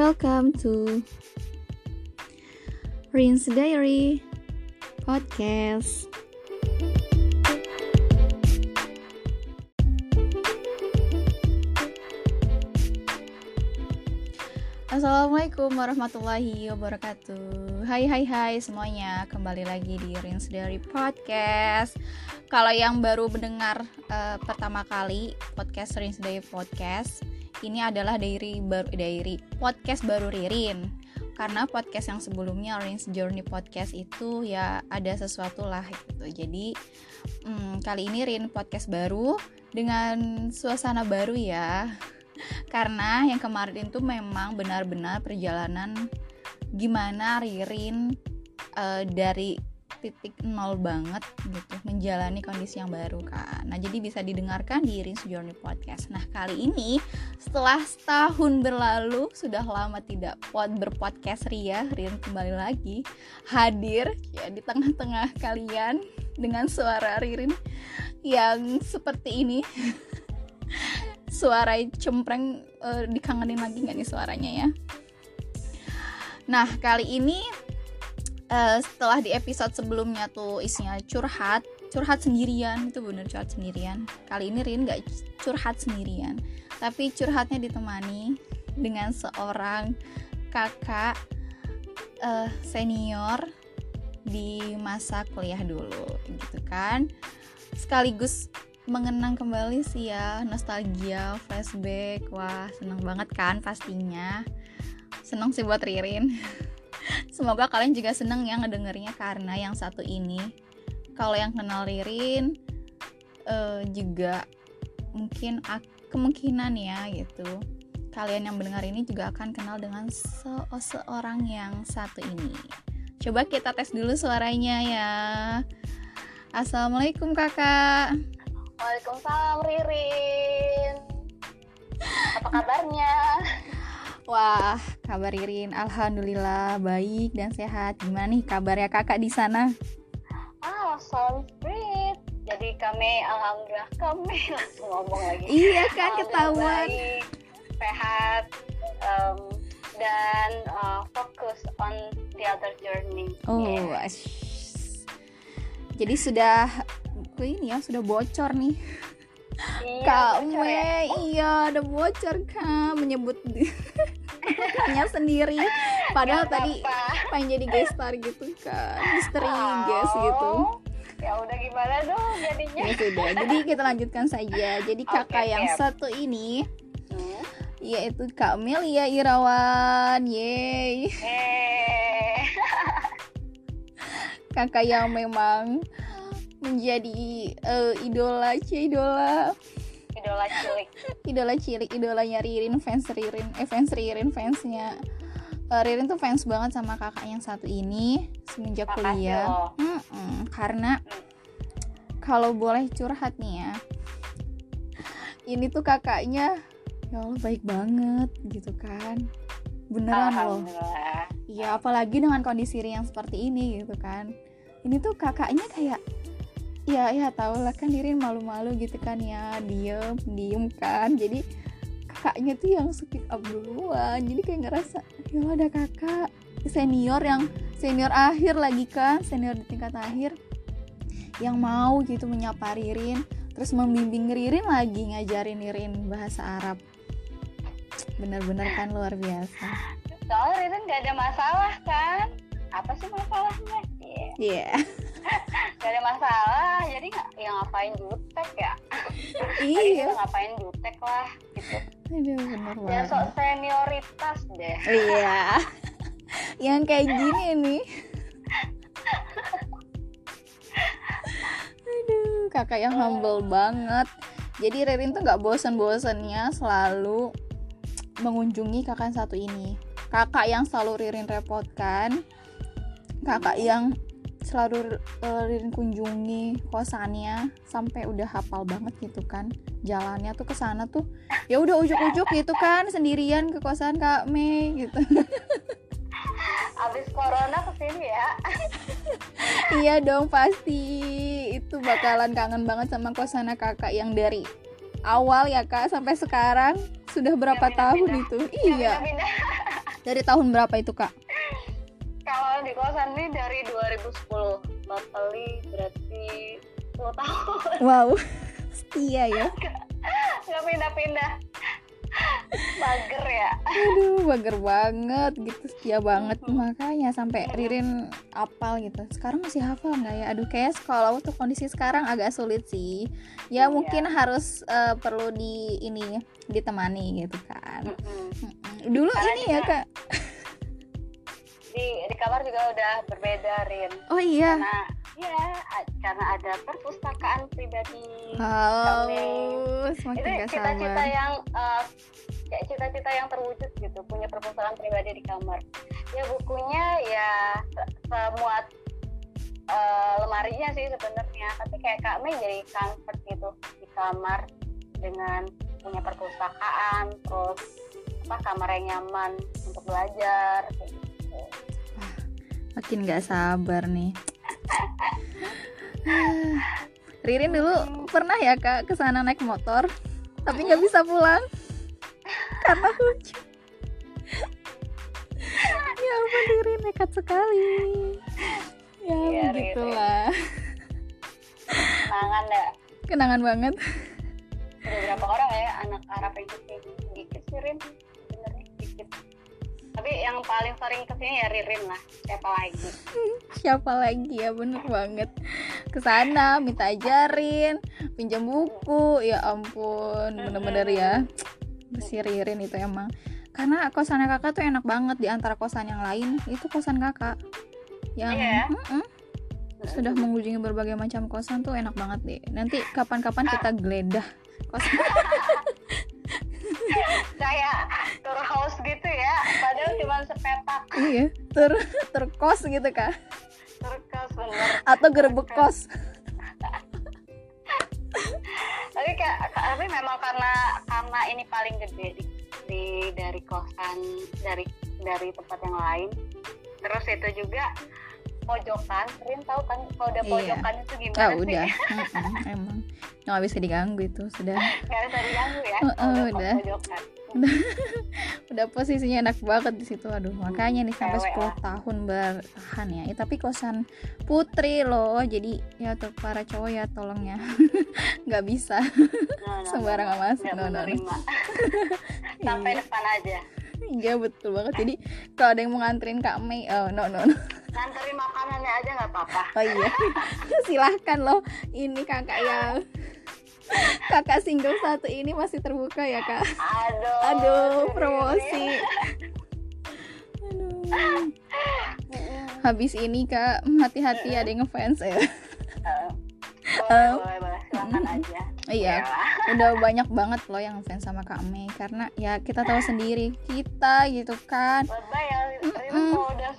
Welcome to Rin's Diary Podcast. Assalamualaikum warahmatullahi wabarakatuh. Hai hai hai semuanya. Kembali lagi di Rins Diary Podcast. Kalau yang baru mendengar uh, pertama kali Podcast Rins Diary Podcast Ini adalah diary baru diary podcast baru Ririn. Karena podcast yang sebelumnya Rins Journey Podcast itu ya ada sesuatu lah gitu. Jadi hmm, kali ini Rin podcast baru Dengan suasana baru ya. Karena yang kemarin itu memang benar-benar perjalanan gimana Ririn uh, dari titik nol banget gitu menjalani kondisi yang baru kan nah jadi bisa didengarkan di Rin's Journey Podcast. Nah kali ini setelah setahun berlalu sudah lama tidak pot berpodcast Ria Rin kembali lagi hadir ya di tengah-tengah kalian dengan suara Ririn yang seperti ini. Suara cempreng uh, dikangenin lagi nggak nih suaranya ya? Nah kali ini uh, setelah di episode sebelumnya tuh isinya curhat curhat sendirian itu bener curhat sendirian. Kali ini Rin nggak curhat sendirian tapi curhatnya ditemani dengan seorang kakak uh, senior di masa kuliah dulu gitu kan. Sekaligus mengenang kembali sih ya nostalgia flashback. Wah seneng banget kan pastinya. Seneng sih buat Ririn semoga kalian juga seneng yang ngedengernya karena yang satu ini kalau yang kenal Ririn uh, juga mungkin kemungkinan ya gitu kalian yang mendengar ini juga akan kenal dengan se seorang yang satu ini coba kita tes dulu suaranya ya Assalamualaikum kakak Waalaikumsalam Ririn. Apa kabarnya? Wah, kabar Ririn alhamdulillah baik dan sehat. Gimana nih kabarnya Kakak di sana? Ah, sounds great. Jadi kami alhamdulillah kami langsung ngomong lagi. Iya kan ketahuan. Baik, sehat um, dan uh, fokus on the other journey. Oh, yeah. jadi sudah ini ya sudah bocor nih iya, Kak bocor Me, ya? iya udah bocor kak menyebut hanya sendiri. Padahal Gak tadi apa-apa. pengen jadi guest star gitu kan. Misteri Oh, guest gitu. Ya udah gimana dong jadinya? ya sudah. Jadi kita lanjutkan saja. Jadi kakak yang siap. satu ini Hmm. yaitu Kak Melia Irawan. Yeay. Eh, kakak yang memang menjadi uh, idola cie idola idola cilik. idola cilik idolanya Ririn fans Ririn eh fans Ririn fansnya uh, Ririn tuh fans banget sama kakak yang satu ini semenjak Makasih kuliah loh. Mm-mm, karena kalau boleh curhat nih ya ini tuh kakaknya ya Allah baik banget gitu kan beneran loh. Iya, apalagi dengan kondisi yang seperti ini gitu kan. Ini tuh kakaknya kayak ya ya tau lah kan Ririn malu-malu gitu kan ya, diem, diem kan. Jadi kakaknya tuh yang speak up duluan. Jadi kayak ngerasa ya ada kakak senior yang senior akhir lagi kan, senior di tingkat akhir yang mau gitu menyapa Ririn, terus membimbing Ririn lagi ngajarin Ririn bahasa Arab. Bener-bener kan luar biasa. Soalnya Ririn gak ada masalah kan? Apa sih masalahnya? Iya. Iya. Gak ada masalah, jadi nggak yang ngapain jutek ya? Iya. ngapain jutek lah gitu. Aduh, bener banget. sok senioritas deh. Iya. Yang kayak gini nih. Aduh, kakak yang humble banget. Jadi Ririn tuh nggak bosan-bosannya selalu mengunjungi kakak yang satu ini. Kakak yang selalu Ririn repotkan. Kakak yang selalu uh, Ririn kunjungi kosannya sampai udah hafal banget gitu kan. Jalannya tuh ke sana tuh ya udah ujuk-ujuk gitu kan sendirian ke kosan Kak Mei gitu. Abis corona ke sini ya. iya dong pasti. Itu bakalan kangen banget sama kosannya kakak yang dari awal ya kak sampai sekarang. Sudah berapa Yang tahun itu? Iya. Pindah-pindah. dari tahun berapa itu kak kalau di kosan ini dari 2010 totally berarti 10 tahun. Wow setia ya. Nggak pindah-pindah. Bager ya. Aduh bager banget gitu setia banget. Makanya sampai Ririn apal gitu. Sekarang masih hafal nggak ya? Aduh kayak sekolah untuk kondisi sekarang agak sulit sih. Ya Iya. mungkin harus eh, perlu di ini ditemani gitu kan. Mm-mm. dulu Karena ini ya kak di di kamar juga udah berbeda Rin. Oh iya. Karena ya karena ada perpustakaan pribadi. Itu semakin gak cita-cita yang eh, kayak cita-cita yang terwujud gitu punya perpustakaan pribadi di kamar. Ya bukunya ya se- semuat eh, lemarinya sih sebenarnya. Tapi kayak Kak Mei jadi comfort gitu di kamar dengan punya perpustakaan terus apa kamar yang nyaman untuk belajar kayak gitu. Makin gak sabar nih. Ririn dulu pernah ya kak ke sana naik motor tapi nggak bisa pulang. Karena hujan. Ya ampun Ririn nekat sekali. Ya Ririn. begitulah. Kenangan ya? Kenangan banget. Berapa orang ya anak Arab yang sih dikit tapi yang paling sering ke sini ya Ririn lah. Siapa lagi? Siapa lagi? Ya bener banget. Ke sana minta ajarin pinjam buku. Ya ampun bener-bener ya. Si Ririn itu emang. Karena kosannya kakak tuh enak banget di antara kosan yang lain. Itu kosan kakak. Yang Iya. Mm-mm. sudah mengunjungi berbagai macam kosan tuh enak banget deh. Nanti kapan-kapan kita geledah kosan. Kayak tour house gitu ya iya. Ter terkos gitu kak. Terkes bener. Atau gerbek kos. Tapi kayak tapi memang karena karena ini paling gede di, di dari kosan dari dari tempat yang lain. Terus itu juga pojokan. Rin tahu kan kalau udah Iya. pojokan itu gimana ah sih? udah. Emang. Nggak bisa diganggu itu sudah. Nggak bisa diganggu ya Heeh, kalau udah udah. pojokan udah posisinya enak banget di situ aduh makanya nih sampai Cewek 10 lah. tahun bertahan ya. Eh, tapi kosan putri loh jadi ya untuk para cowok ya tolong ya nggak bisa No, no, Sembarangan no. masuk, no, no, no. sampai Iya. depan aja iya betul banget jadi kalau ada yang mau nganterin kak Mei oh no no no nganterin makanannya aja nggak apa-apa oh iya silahkan loh ini kakak yang kakak single satu ini masih terbuka ya kak? Aduh aduh promosi. aduh. Habis ini kak hati-hati ada yang ngefans ya. Eh, Eh. boleh, boleh, boleh. silakan aja. Iya. Ya. udah banyak banget loh yang fans sama Kak Mei karena ya kita tahu sendiri kita gitu kan. Lebay ya Mm-mm. kalau udah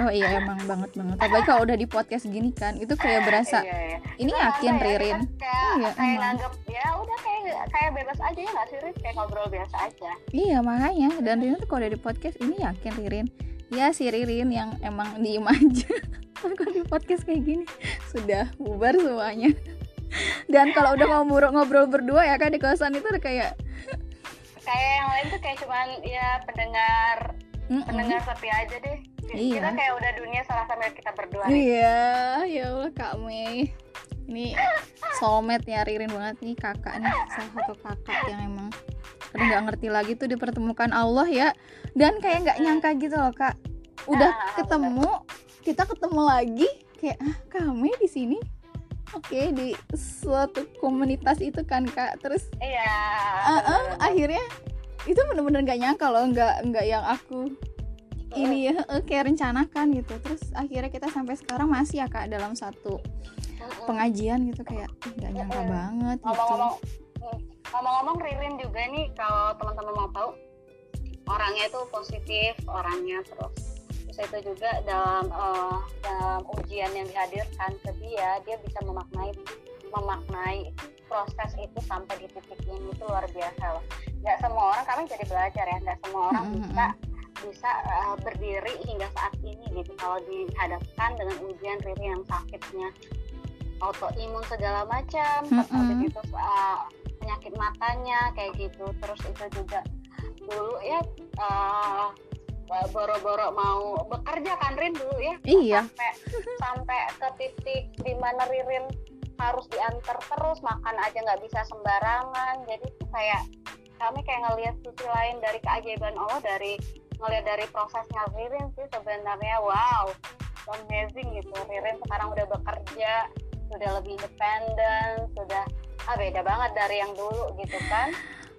oh iya emang banget banget. Apalagi kalau udah di podcast gini kan itu kayak berasa iya, iya. ini yakin ya, Ririn. kita kayak Iya, kayak emang. nganggep ya udah kayak kayak bebas aja ya nggak sih Rin kayak ngobrol biasa aja. Iya makanya. Dan Ririn tuh kalau udah di podcast ini yakin Ririn. Ya si Ririn yang emang diem aja. Tapi kalau di podcast kayak gini sudah bubar semuanya. Dan kalau udah ngobrol ngobrol berdua ya kan di kosan itu kayak kayak yang lain tuh kayak cuman ya pendengar mm-mm. pendengar sepi aja deh Iya. kita kayak udah dunia salah sambil kita berdua. Nih Iya, ya Allah Kak Mei. Ini soulmate ya Ririn banget nih kakak nih. Salah satu kakak yang emang udah nggak ngerti lagi tuh dipertemukan Allah ya. Dan kayak nggak nyangka gitu loh kak. Udah Ah, ketemu kita ketemu lagi kayak ah kami di sini? Oke di suatu komunitas itu kan kak. Terus iya. Ah, bener-bener. akhirnya itu bener-bener nggak nyangka loh nggak nggak yang aku ini ya eh, kayak rencanakan gitu. Terus akhirnya kita sampai sekarang masih ya kak dalam satu pengajian gitu kayak nggak nyangka Mm-mm. banget gitu. Ngomong-ngomong mm, ngomong-ngomong Ririn juga nih kalau teman-teman mau tahu orangnya itu positif orangnya terus. Terus itu juga dalam eh, dalam ujian yang dihadirkan ke dia dia bisa memaknai memaknai proses itu sampai di titik ini. Itu luar biasa loh. Nggak semua orang kami jadi belajar ya nggak semua orang Mm-mm. bisa bisa eh, berdiri hingga saat ini gitu. Kalau dihadapkan dengan ujian Riri yang sakitnya. Autoimun segala macam Mm-mm. habis itu uh, penyakit matanya kayak gitu. Terus itu juga dulu ya uh, boro-boro mau bekerja kan Rin dulu ya? Iya. Sampai sampai ke titik di mana Ririn harus diantar terus makan aja nggak bisa sembarangan. Jadi kayak kami kayak ngelihat sisi lain dari keajaiban Allah dari ngelihat dari prosesnya Ririn sih sebenarnya wow amazing gitu. Ririn sekarang udah bekerja sudah lebih independen sudah ah beda banget dari yang dulu gitu kan.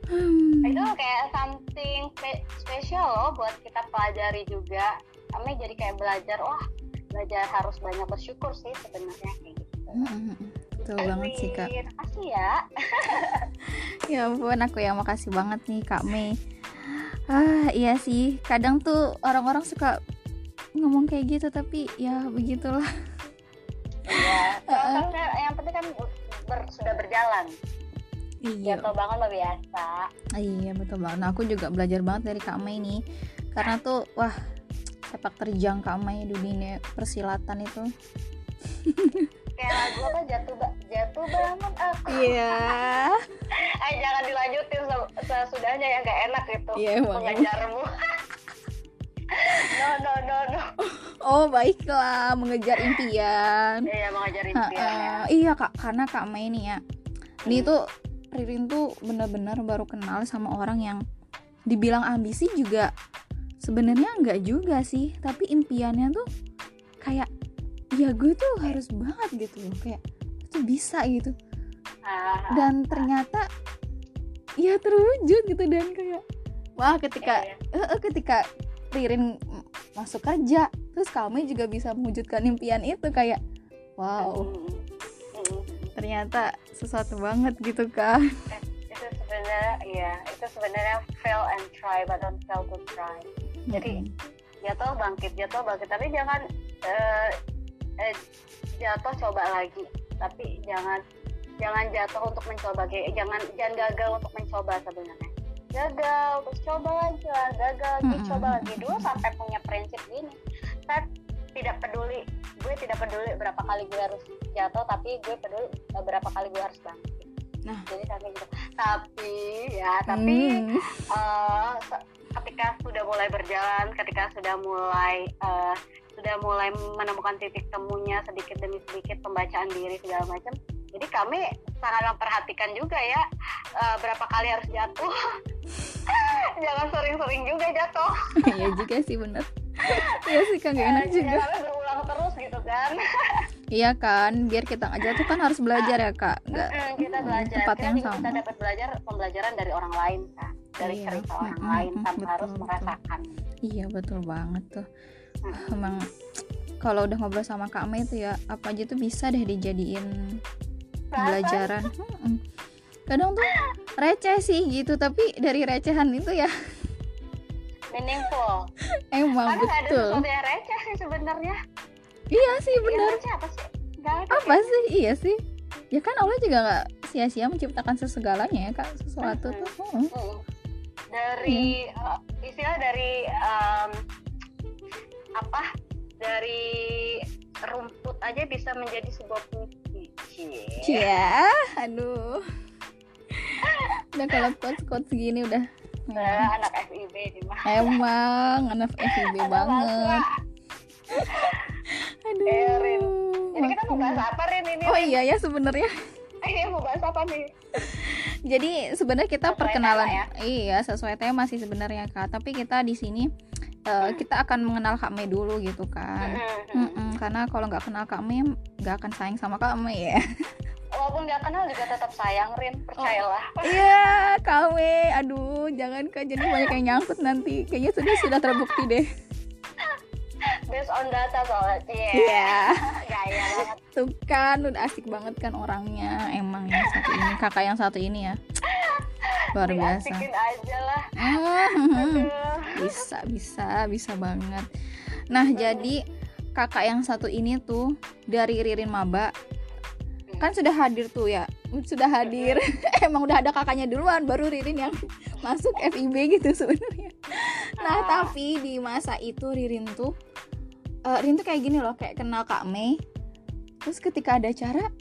Hmm. itu kayak something spe spesial loh buat kita pelajari juga. Kami jadi kayak belajar wah belajar harus banyak bersyukur sih sebenarnya kayak gitu. Hmm, Betul banget sih kak. Makasih ya. Ya ampun aku yang makasih banget nih kak Mei Ah iya sih Kadang tuh orang-orang suka ngomong kayak gitu Tapi ya begitulah Iya uh, Yang penting kan ber, sudah berjalan Iya. Jatuh banget mah biasa. Iya betul banget. Nah aku juga belajar banget dari Kak Mei nih, karena tuh wah sepak terjang Kak Mei di dunia persilatan itu. Kayak lagu apa jatuh jatuh banget aku. Iya. Ay jangan dilanjutin sesudahnya ya nggak enak itu. Iya emang. Mengejarmu. no no no no. Oh baiklah mengejar impian. Iya mengejar impian. Ha, ya. Iya kak karena Kak Mei nih ya. Ini hmm. tuh Ririn tuh benar-benar baru kenal sama orang yang dibilang ambisi juga sebenarnya enggak juga sih tapi impiannya tuh kayak ya gue tuh harus banget gitu loh kayak itu bisa gitu. Dan ternyata ya terwujud gitu dan kayak wah ketika uh, ketika Ririn masuk kerja terus kami juga bisa mewujudkan impian itu kayak wow. Hmm ternyata sesuatu banget gitu kan itu sebenarnya ya itu sebenarnya fail and try but don't fail to try. Jadi mm-hmm. jatuh bangkit jatuh bangkit. Tapi jangan uh, eh, jatuh coba lagi. Tapi jangan jangan jatuh untuk mencoba kayak jangan jangan gagal untuk mencoba sebenarnya. Gagal terus coba lagi lah gagal lagi mm-hmm. coba lagi. Dulu sampai punya prinsip gini. Saya tidak peduli gue tidak peduli berapa kali gue harus jatuh tapi gue peduli berapa kali gue harus bangkit nah. Jadi sampai gitu. Tapi ya tapi hmm. uh, ketika sudah mulai berjalan ketika sudah mulai uh, sudah mulai menemukan titik temunya sedikit demi sedikit pembacaan diri segala macam. Jadi kami sangat memperhatikan juga ya uh, berapa kali harus jatuh. Jangan sering-sering juga jatuh. Iya juga sih benar iya sih kan gak enak juga. berulang terus gitu kan. Iya kan biar kita nggak jatuh kan harus belajar ya kak. Nggak kita belajar. tempat yang sama kita dapat belajar pembelajaran dari orang lain kan dari iya. cerita orang hmm, lain tanpa betul, harus betul. merasakan. Iya betul banget tuh. Emang kalau udah ngobrol sama Kak Mei itu ya apa aja tuh bisa deh dijadiin pembelajaran. Hmm. kadang tuh receh sih gitu tapi dari recehan itu ya. Meaningful. Emang Karena betul. ada yang receh sih sebenarnya. Iya sih benar apa sih? Ada apa sih? Iya sih. Ya kan Allah juga nggak sia-sia menciptakan sesegalanya ya kak. Sesuatu hmm. tuh hmm. Hmm. dari hmm. uh, istilah dari um, apa dari rumput aja bisa menjadi sebuah putih Cia, aduh udah kalau quotes quotes segini udah Nah, anak FIB di mana? Emang anak FIB banget. Aduh. Erin. Jadi kita mau bahas apa Rin ini? Oh iya ya sebenarnya. Iya mau bahas apa nih? Jadi sebenarnya kita sesuai perkenalan ya? iya sesuai tema sih sebenarnya kak. Tapi kita di sini uh, kita akan mengenal Kak Mei dulu gitu kan. Mm -mm, karena kalau nggak kenal Kak Mei nggak akan sayang sama Kak Mei ya. walaupun gak kenal juga tetap sayang Rin. Percayalah. Oh, iya kawe aduh jangan kan jadi banyak yang nyangkut nanti. Kayaknya sudah sudah terbukti deh. Based on data soalnya. Iya. Yeah. gaya banget tuh kan udah asik banget kan orangnya. Emang yang satu ini kakak yang satu ini ya luar biasa. aja lah. Mm-hmm. bisa bisa bisa banget. Nah jadi kakak yang satu ini tuh dari Ririn Maba kan sudah hadir tuh ya? Sudah hadir. Emang udah ada kakaknya duluan baru Ririn yang masuk FIB gitu sebenarnya. Nah ah. tapi di masa itu Ririn tuh uh, Ririn tuh kayak gini loh kayak kenal Kak Mei. Terus ketika ada acara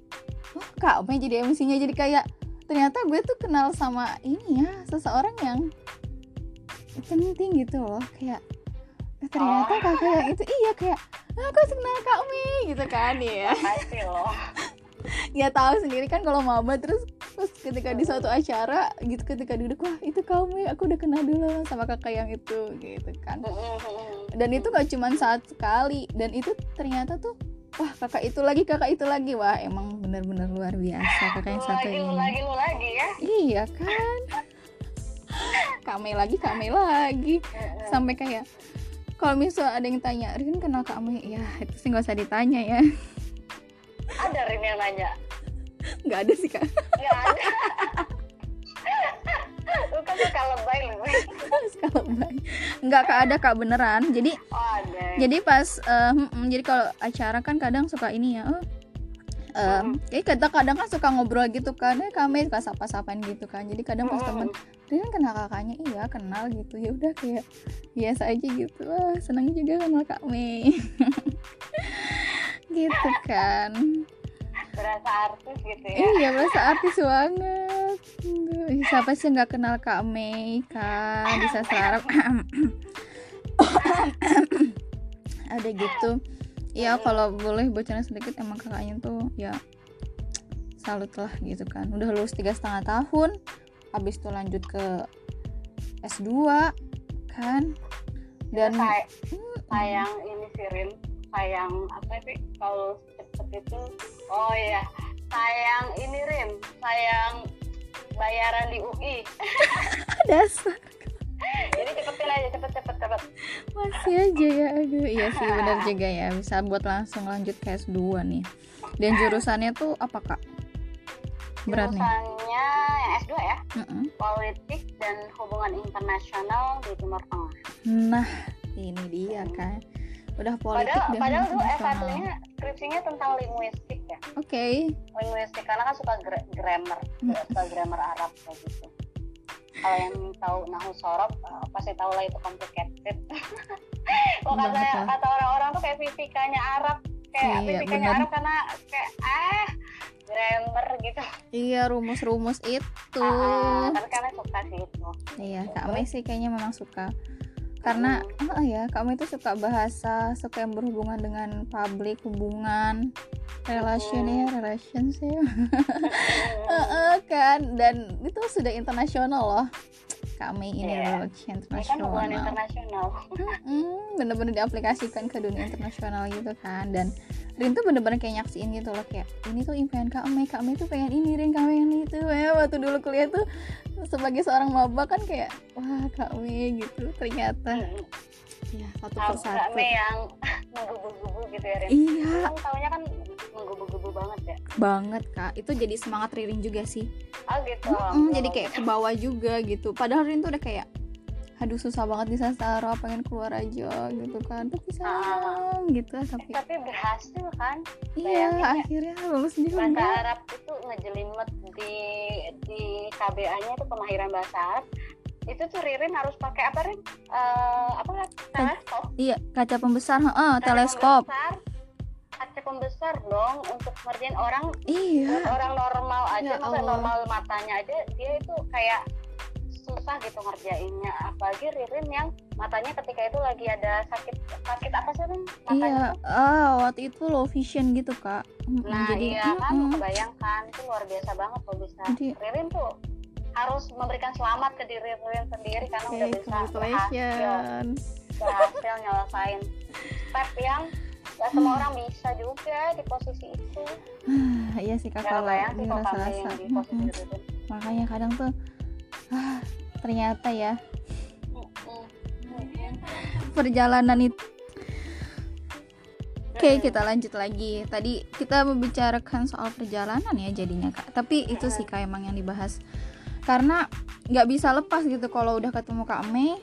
oh Kak Mei jadi MC-nya jadi kayak ternyata gue tuh kenal sama ini ya seseorang yang penting gitu loh kayak eh, ternyata kakak yang itu iya kayak "Ah, aku kenal Kak Mei gitu kan ya ya tahu sendiri kan kalau maba terus terus ketika di suatu acara gitu ketika duduk wah itu kamu ya aku udah kenal dulu sama kakak yang itu gitu kan. Dan itu gak cuma saat sekali dan itu ternyata tuh wah kakak itu lagi kakak itu lagi. Wah emang bener-bener luar biasa kakak yang satu lagi, lu ini. lagi, lu lagi ya. iya kan? Kame lagi kame lagi. Sampai kayak kalau misal ada yang tanya Rin kenal kame ya itu sih nggak usah ditanya ya. Ada Rin yang nanya. nggak ada sih kak. Nggak ada. Lu kan suka lebay lu. kalau baik nggak kak ada kak beneran. Jadi Oh, ada. jadi pas eh, mm, jadi kalau acara kan kadang suka ini ya oh, em, jadi kadang kadang kan suka ngobrol gitu kan eh kami suka sapa-sapaan gitu kan. Jadi kadang pas temen dia kan kenal kakaknya? Iya kenal gitu. Ya udah kayak biasa aja gitu. Wah senang juga kenal kak Mei gitu kan Berasa artis gitu ya. iya berasa artis banget. Siapa sih nggak kenal kak Mei kan bisa serap ada gitu. Ya kalau boleh bocorin sedikit emang kakaknya tuh ya salut lah gitu kan. Udah lulus tiga setengah tahun habis itu lanjut ke S2 kan? Dan Say- sayang ini sih Rin. Sayang apa sih? Kalau cepet itu. Oh iya. Sayang ini Rin sayang bayaran di UI dasar. Jadi cepetin aja cepet cepet cepet. Masih aja ya aduh. Iya sih benar juga ya. Bisa buat langsung lanjut ke S2 nih. Dan jurusannya tuh apa kak? Berat nih. Jurusannya yang S2 ya? Mm-mm. politik dan hubungan internasional di Timur Tengah. Nah ini dia kan udah politik padahal dan padahal internasional. S1-nya skripsinya tentang linguistik ya. Oke. Linguistik karena kan suka gra- grammar Hmm. suka grammar Arab kayak gitu. Kalau yang tahu nahu sorab eh, pasti tahu lah itu complicated. Oh, kata kata orang-orang tuh kayak VPK-nya Arab. Kayak Iya, VPK-nya bener. Arab karena kayak ah grammar gitu. Iya rumus-rumus itu Ah, tapi karena suka sih itu. Iya kak Mei sih kayaknya memang suka karena oh ya kamu itu suka bahasa suka yang berhubungan dengan publik hubungan relation ya relations ya. Heeh, kan? Dan itu sudah internasional loh. Kami ini Iya. relation ini kan hubungan internasional. Mm, bener-bener diaplikasikan ke dunia internasional gitu kan. Dan Rin tuh bener-bener kayak nyaksiin gitu loh kayak ini tuh impian Kak Mei Kak Mei tuh pengen ini Rin Kak Mei itu ya waktu dulu kuliah tuh sebagai seorang maba kan kayak wah Kak Mei gitu. Ternyata ya satu persatu. Nggak Mei yang menggubu-gubu gitu ya Rin? Iya. Kan taunya kan menggubu-gubu banget ya? Banget Kak. Itu jadi semangat Ririn juga sih. Oh gitu. Mm, jadi kayak ke bawah juga gitu. Padahal Rin tuh udah kayak aduh susah banget di sastra pengen keluar aja gitu kan. Tapi sayang gitu tapi tapi berhasil kan? Iya bayangin ya. akhirnya lulus juga. Bahasa Arab itu ngejelimet di di KBA-nya itu pemahiran bahasa Arab. Itu tuh Ririn harus pakai apa Rin? Eh, apa teleskop. iya kaca pembesar heeh teleskop. pembesar, kaca pembesar dong untuk ngerjain orang iya. orang normal Ya aja masa Allah. normal matanya aja dia itu kayak susah gitu ngerjainnya. Apalagi Ririn yang matanya ketika itu lagi ada sakit sakit apa sih Rin? iya Matanya ah waktu itu low vision gitu kak. Nah jadi iya kan mm-mm. kebayangkan itu luar biasa banget loh bisa. Jadi- Ririn tuh harus memberikan selamat ke diri Ririn sendiri karena Oke, udah bisa berhasil, berhasil nyelesain step yang gak semua orang bisa juga di posisi itu. Iya sih kak kalau di posisi Mm-mm. Ririn. Makanya kadang tuh ah, ternyata ya. Perjalanan itu Oke kita lanjut lagi. Tadi kita membicarakan soal perjalanan ya jadinya kak. Tapi itu sih kak emang yang dibahas. Karena nggak bisa lepas gitu kalau udah ketemu Kak Mei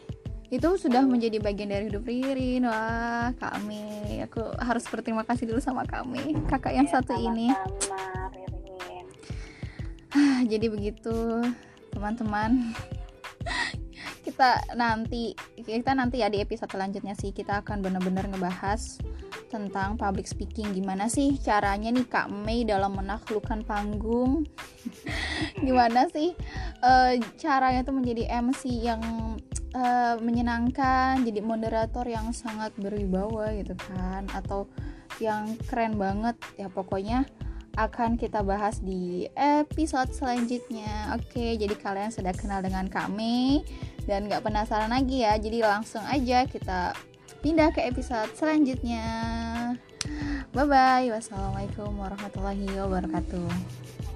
Itu sudah menjadi bagian dari hidup Ririn. Wah Kak Mei Aku harus berterima kasih dulu sama Kak Mei Kakak yang Ya, satu ini. Ririn. Ah, Jadi begitu teman-teman. Kita nanti kita nanti ya di episode selanjutnya sih kita akan benar-benar ngebahas tentang public speaking. Gimana sih caranya nih Kak Mei dalam menaklukkan panggung? Gimana sih eh, caranya tuh menjadi MC yang uh, menyenangkan jadi moderator yang sangat berwibawa gitu kan? Atau yang keren banget? Ya pokoknya akan kita bahas di episode selanjutnya. Oke jadi kalian sudah kenal dengan kami dan gak penasaran lagi ya jadi langsung aja kita pindah ke episode selanjutnya. Bye bye wassalamualaikum warahmatullahi wabarakatuh